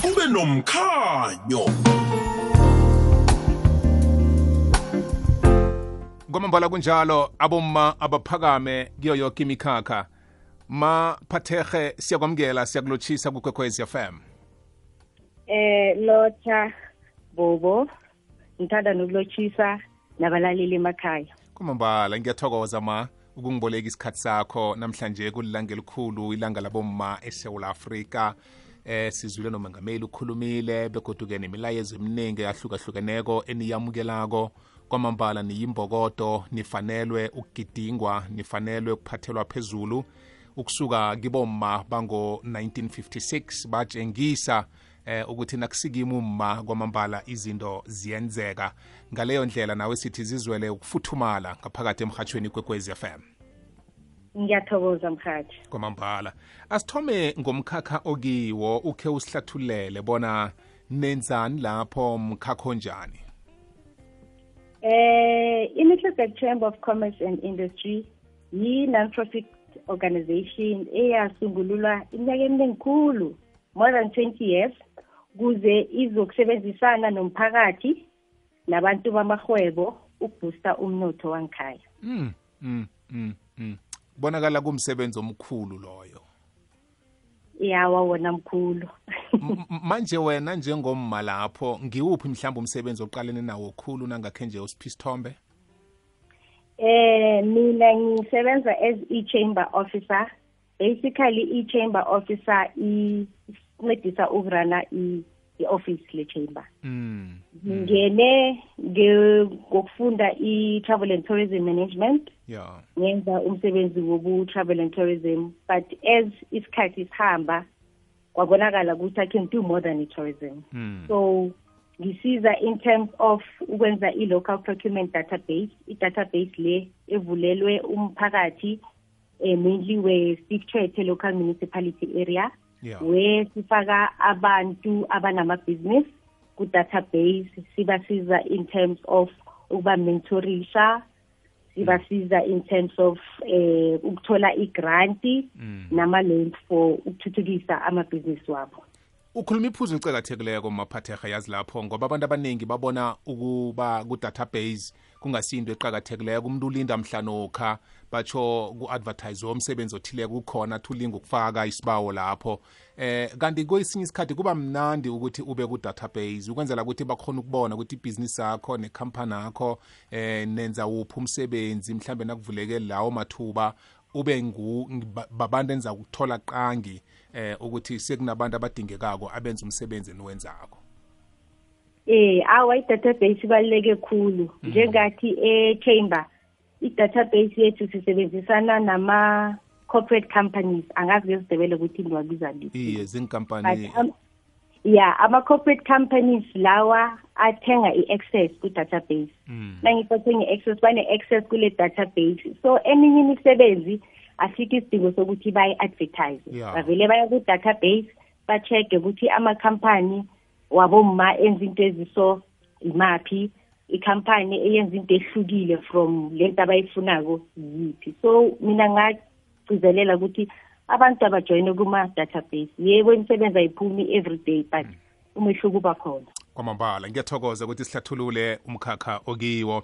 kube nomkhanyo. Kwamambala kunjalo aboma abaphakame kuyo yonke imikhakha. Ma phathege siyakwamukela siyakulotshisa kukwekwezi FM eh lotha bobo ngithanda nokulotshisa nabalaleli emakhaya. Kwamambala ngiyathokoza ma ukungiboleka isikhathi sakho. Namhlanje kulilanga elikhulu ilanga labomma esewula afrika. Eh sizwile nomengameli ukhulumile begoduke nemilayezo eminingi ahlukahlukeneko eniyamukelako. Kwamambala niyimbokodo nifanelwe ukugidingwa nifanelwe ukuphathelwa phezulu. Ukusuka kibomma bango-1956 batshengisa eh ukuthi nakusikima umma kwamambala izinto ziyenzeka. Ngaleyo ndlela nawe sithi zizwele ukufuthumala ngaphakathi emhathweni kwekwezi FM ngiyathokoza mhathi. Kwamambala. Asithome ngomkhakha okiwo ukhe usihlathulele bona nenzani lapho mkhakha onjani? Eh iMiddelburg Chamber of Commerce and Industry yi non-profit organization eyasungululwa iminyaka eminingi khulu more than 20 years kuze izokusebenzisana nomphakathi nabantu bamahwebo ukuboosta umnotho wangikhaya mm, mm, mm, mm. Kubonakala kumsebenzi omkhulu loyo. Yawa wona mkhulu. M- manje wena njengomma lapho ngiwuphi mhlawumbe umsebenzi oqalene nawo khulu nangakhe nje usiphi isithombe eh mina ngisebenza as i-chamber officer. Basically i-chamber officer incedisa ukurana i-office le-chamber mm. Ngingene nge- ngokufunda i-travel and tourism management. Ya. Ngenza umsebenzi wobu-travel and tourism but as isikhathi sihamba kwabonakala ukuthi i can do more than i-tourism mm. so ngisiza in terms of ukwenza i-local procurement database. I-database le evulelwe umphakathi eh, mainly we-steve chwethe local municipality area ya. where sifaka abantu abanama-business ku-database sibasiza in terms of ukuba mentorisha sibasiza in terms of eh ukuthola igranti Mm. nama-loans for ukuthuthukisa amabhizinisi wabo ukhuluma iphuzu licakathekileko maphatheha yazi lapho ngoba abantu abaningi babona ukuba ku-database kungasinto eqakathekileko. Umuntu ulinda mhlanokha batsho ku-advertise umsebenzi othileko ukhona thulinga ukufaka isibawo lapho. Eh kanti kwesinye isikhathi kuba mnandi ukuthi ube ku-database ukwenzela ukuthi bakhona ukubona ukuthi ibhizinisi yakho nekhampani yakho eh nenza wuphi umsebenzi mhlambe nakuvuleke lawo mathuba ube ngu ba- babantu enza ukuthola qangi eh ukuthi sekunabantu abadingekako abenza umsebenzi eniwenzako. Eh awa i-database ibaluleke khulu. Njengathi e-chamber i-database yethu sisebenzisana nama-corporate companies. Angazi ngezidebele ukuthi ngiwabiza liphi. Iye zinkampani but um, yeah ama-corporate companies lawa athenga i-access ku-database. Mm. nangisathenga i-access bane-access kule database. So eminye imisebenzi asikho isidingo sokuthi bayi-advertise. Yeah. bavele baya ku-database ba-check-e ukuthi amakhampani wabomma enza into eziso imaphi ikhampani eyenza into ehlukile from lento abayifunako yiphi. So mina ngagcizelela ukuthi abantu abajoyine kuma-database yebo imisebenzi ayiphumi every day but umehluko uba khona. Kwamambala ngiyathokoza ukuthi sihlathulule umkhakha okiwo.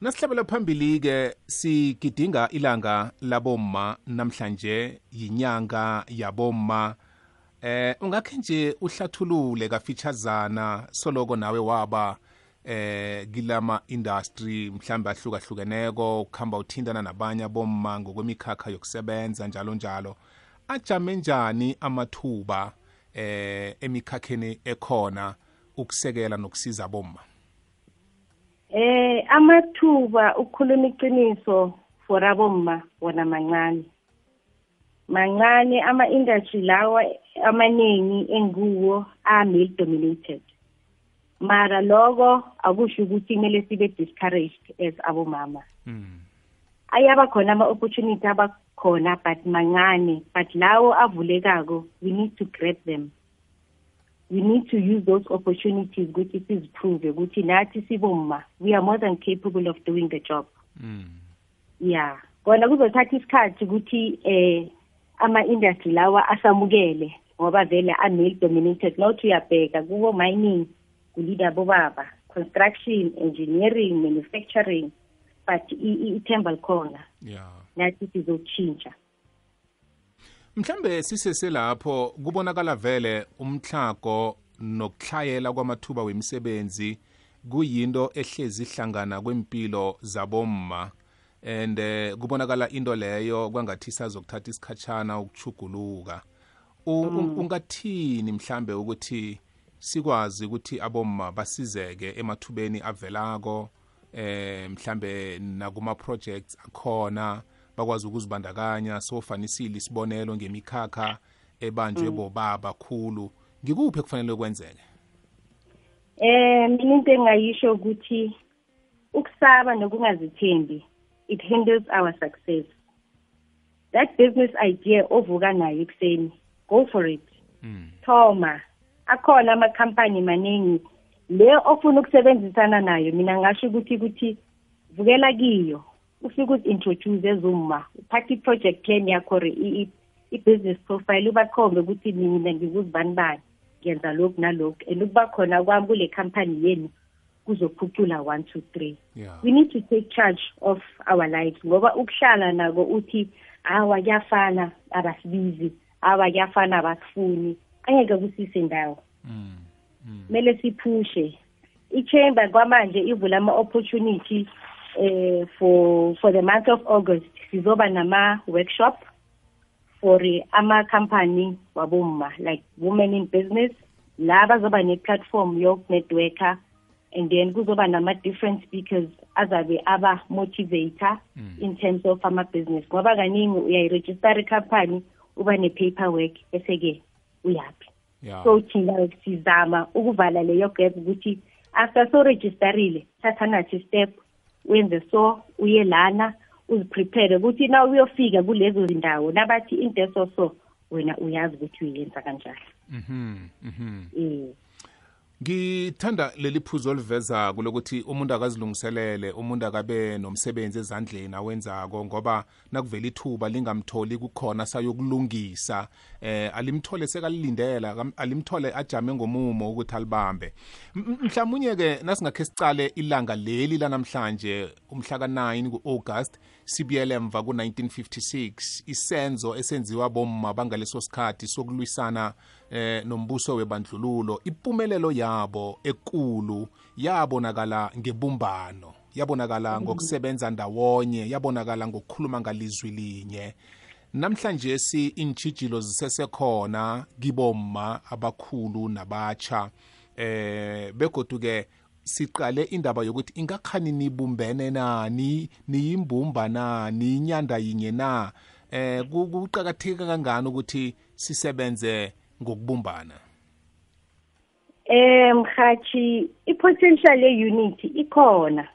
Nasihlabela phambili-ke sigidinga ilanga labomma namhlanje yinyanga yabomma. Eh ungakhe nje uhlathulule kafitshazana soloko nawe waba eh kilama industry mhlambe ahlukahlukeneko ukuhamba uthintana nabanye abomma ngokwemikhakha yokusebenza njalo njalo ajame njani amathuba eh emikhakheni ekhona ukusekela nokusiza abomma Eh amathuba ukukhuluma iqiniso for abomma wona mancane. Mancane ama-industry lawa amaningi enguwo are-male dominated. Mara loko akusho ukuthi kumele sibe discouraged as abomama. mm. Ayaba khona ama-opportunity abakhona but mancane but lawo avulekako we need to grab them. we need to use those opportunities ukuthi siziprove ukuthi nathi sibomma we are more than capable of doing the job Mm. yeah kona kuzothatha isikhathi ukuthi eh ama-industry lawa asamukele ngoba vele a-male dominated. Not uyabheka kubo mining kulida bobaba construction engineering manufacturing but ithemba likhona. Yeah nathi sizotshintsha. Mhlambe siseselapho kubonakala vele umthlago nokuhlayela kwamathuba wemisebenzi kuyinto ehlezi ihlangana kwempilo zabomma. And eh, kubonakala into leyo kwangathi isazokuthatha isikhatshana ukuchuguluka mm. ungathini mhlambe ukuthi sikwazi ukuthi abomma basizeke emathubeni avelako eh mhlambe nakuma projects akhona bakwazi ukuzibandakanya sofanisile isibonelo ngemikhakha ebanjwe mm. bobaba khulu ngikuphi ekufanele kwenzeke eh mina into engayisho ukuthi ukusaba nokungazithembi it hinders our success. That business idea ovuka nayo ekuseni go for it. Mm. thoma. Akhona amakhampani maningi le ofuna ukusebenzisana nayo mina ngasho ukuthi ukuthi vukela kiyo. Ufike uzi-introduce ezuma uphathe i-project plan yakho i-business profile ubakhombe ukuthi mina ngikuzibani bani ngenza lokhu nalokhu. And ukuba khona kwami kule khampani yenu kuzophucula one two three yeah. we need to take charge of our lives ngoba ukuhlala nako uthi hawa kuyafana abasibizi hawa kuyafana abasifuni angeke kusise ndawo kumele mm. mm. siphushe i-chamber kwamanje ivula ama-opportunity eh for for the month of August sizoba nama workshop for ama company wabomma like women in business la bazoba ne platform yok networker and then kuzoba nama different speakers azabe aba motivator mm. in terms of ama business. Ngoba kaningi uyayiregister company uba ne paperwork bese ke uyaphi. Yeah. so thina sizama ukuvala leyo gap ukuthi after so registerile thatha nathi step wenze so uye lana uziprepare ukuthi na uyofika kulezo zindawo nabathi into so so wena uyazi ukuthi uyenza kanjani. Mhm mhm. Eh ngithanda leli phuzo oliveza kulokuthi umuntu akazilungiselele umuntu akabe nomsebenzi ezandleni awenzako ngoba nakuvela ithuba lingamtholi kukhona sayokulungisa eh alimthole sekalilindela alimthole ajame ngomumo ukuthi alibambe. Mhlawumnye ke nasingakhe sicale ilanga leli lanamhlanje umhla ka9 kuAugust sibuyele emva ku1956 isenzo esenziwa bomma bangaleso sikhathi sokulwisana eh nombuso webandlululo impumelelo yabo ekulu yabonakala ngebumbano yabonakala ngokusebenza ndawonye yabonakala ngokukhuluma ngalizwi linye. Namhlanje si intshijilo zisesekhona kibomma abakhulu nabatsha eh begoduke siqale indaba yokuthi ingakhani nibumbene nani niyimbumba nani inyanda yinye na? Eh kuqakatheke kangani ukuthi sisebenze ngokubumbana? Eh mhathi i-potential ye-unity ikhona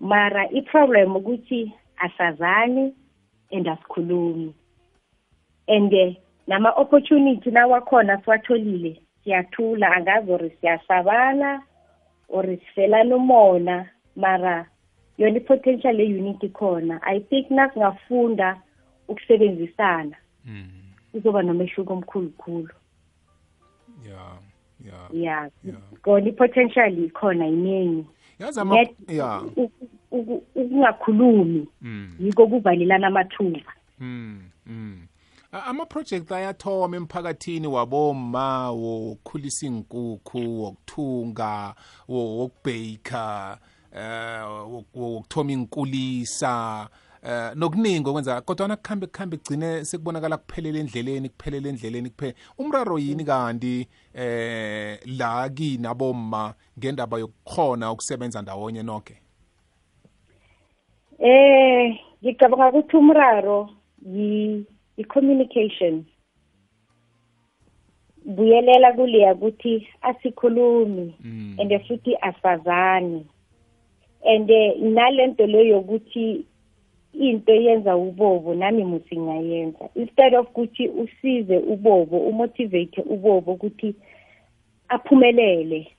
mara i-problem ukuthi asazani and asikhulumi. And nama-opportunity nawakhona siwatholile siyathula angazi ori siyasabana or sifelana umona mara yona i-potential ye-unity ikhona i think nasingafunda ukusebenzisana mm. kuzoba nomehluko omkhulu khulu yeah Yeah. kona i-potential ikhona iningi u- ukungakhulumi mm. yiko kuvalelana amathuba Mm, mm. Ama-project ayathoma emphakathini waboma wokukhulisa inkukhu wokuthunga wo- wokubheka eh wo- wokuthoma inkulisa eh nokuningi okwenza. Kodwa nakukhambe kukhambe kugcine sekubonakala kuphelela endleleni kuphelela endleleni kuphela umraro yini kanti eh la kinaboma ngendaba yokukhona ukusebenza ndawonye nonke eh ngicabanga ukuthi umraro yi i-communication. Buyelela kuleya ukuthi asikhulumi Mm. and futhi asazani. And nalento leyo yokuthi into yenza ubobo nami muthi ngayenza instead of ukuthi usize ubobo umotivate ubobo ukuthi aphumelele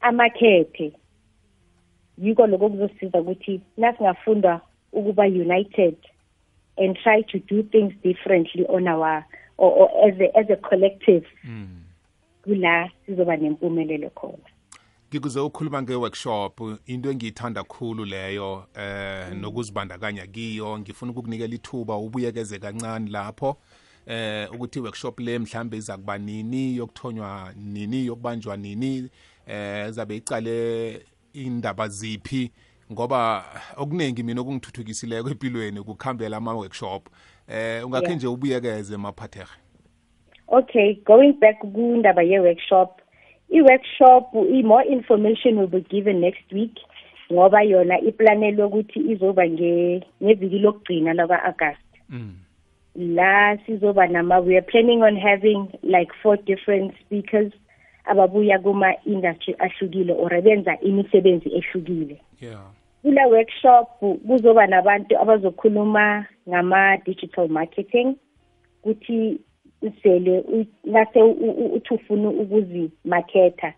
amakhethe yiko lokho kuzosiza ukuthi nasingafunda ukuba united and try to do things differently on our or, or as a as a collective. Kula sizoba nempumelelo khona. Ngikuze ukhuluma nge-workshop into engiyithanda khulu leyo eh nokuzibandakanya kiyo ngifuna ukukunikela ithuba ubuyekeze kancane lapho eh ukuthi i-workshop le mhlambe iza kuba nini yokuthonywa nini yokubanjwa nini eh zabe icale indaba ziphi ngoba okuningi mina okungithuthukisileyo empilweni ukukhambela ama-workshop eh ungakhe Yeah. nje ubuyekeze maphathege Okay, going back kundaba ye-workshop. I-workshop, i-more information will be given next week ngoba yona iplanelwe ukuthi izoba nge- ngeviki lokugcina laka-August. mm. La sizoba nama we are planning on having like four different speakers ababuya kuma industry ahlukile or benza imisebenzi ehlukile. yeah Kula workshop kuzoba nabantu abazokhuluma ngama digital marketing kuthi usele u- nase u- u- uthi ufuna ukuzimaketha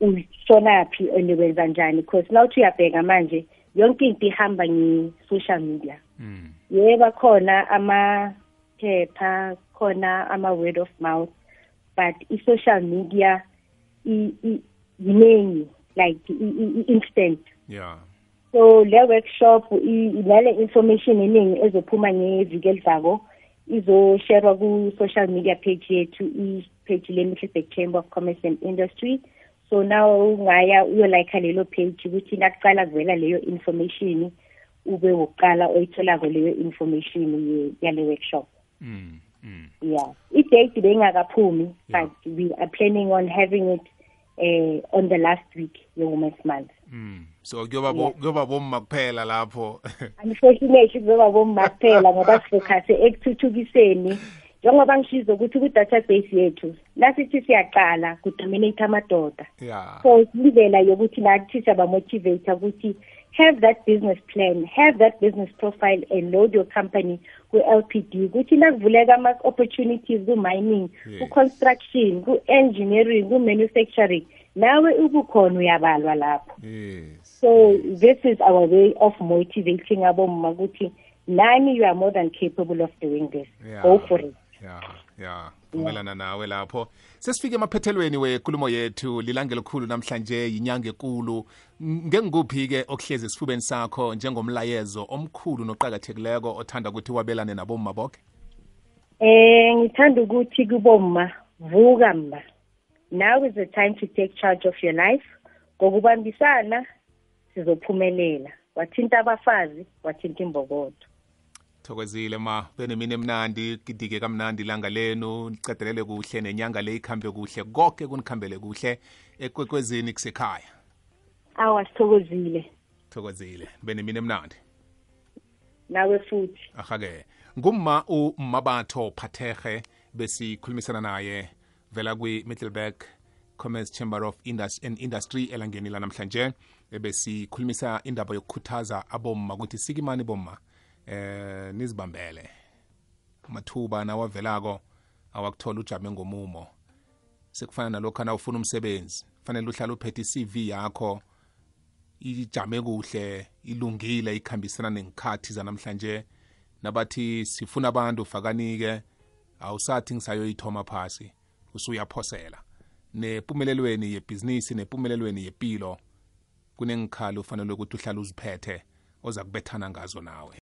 ushonaphi and wenza njani? Because nawuthi uyabheka manje yonke into ihamba nge-social media. Mm. yeba khona amaphepha khona ama-word of mouth but i-social media i- i- yiningi like i- i- i-instant yeah so le workshop i- inale information eningi ezophuma ngeviki elizako izosharwa ku-social media page yethu i-page le-middleburg chamber of commerce and industry so now ungaya uyolayikha lelo page ukuthi nakuqala kuvela leyo information ube wokuqala oyitholako leyo information ye- yale workshop mm. Mm. yeah i-date beyingakaphumi Yeah. but we are planning on having it uh, on the last week ye-women's month Mm. So kuyoba kuyoba bomma kuphela lapho. Unfortunately kuzoba bomma kuphela ngoba sifocuse ekuthuthukiseni. Njengoba ngishizo ukuthi ku-database yethu nasithi siyaqala kudominate amadoda. So indlela yokuthi nathi siyabamotivate ukuthi have that business plan have that business profile and load your company ku-lpd ukuthi nakuvuleka ama-opportunities ku-mining ku-construction ku-engineering ku-manufacturing nawe ubukhona uyabalwa lapho. Yes. So this is our way of motivating abomma ukuthi nani you are more than capable of doing this. Yeah. go for it. Ya ya vumelana nawe lapho. Sesifike emaphethelweni wenkulumo yethu lilange elikhulu namhlanje yinyanga ekulu. N- ngengikuphi-ke okuhlezi esifubeni sakho njengomlayezo omkhulu noqakathekileko othanda ukuthi wabelane nabomma bonke eh ngithanda ukuthi kubomma vuka mba now is the time to take charge of your life. Ngokubambisana sizophumelela. Wathinta abafazi wathinta imbokodo. Thokozile ma. Benemini emnandi gidike kamnandi ilanga lenu. Licadelele kuhle nenyanga le ikhambe kuhle. Konke kunikhambele kuhle ekwekwezini kusekhaya. Awa sithokozile. Thokozile. Benemini emnandi. Nawe futhi. Ahake. Ngumma umabatho phathege besikhulumisana naye vela kwi-middleburg commerce chamber of Indus and industry elangeni lanamhlanje. Besikhulumisa indaba yokukhuthaza abomma ukuthi sikimani bomma eh nizibambele. Mathuba nawavelako awakuthola ujame ngomumo. Sekufana nalokho na ufuna umsebenzi fanele uhlale uphethe i-cv yakho ijame kuhle ilungile ikhambisana nengikhathi zanamhlanje. Nabathi sifuna abantu fakanike awusathi ngisayoyithoma phasi usuyaphosela. Nempumelelweni yebhizinisi nempumelelweni yempilo kunengikhali ufanele ukuthi uhlale uziphethe oza kubethana ngazo nawe.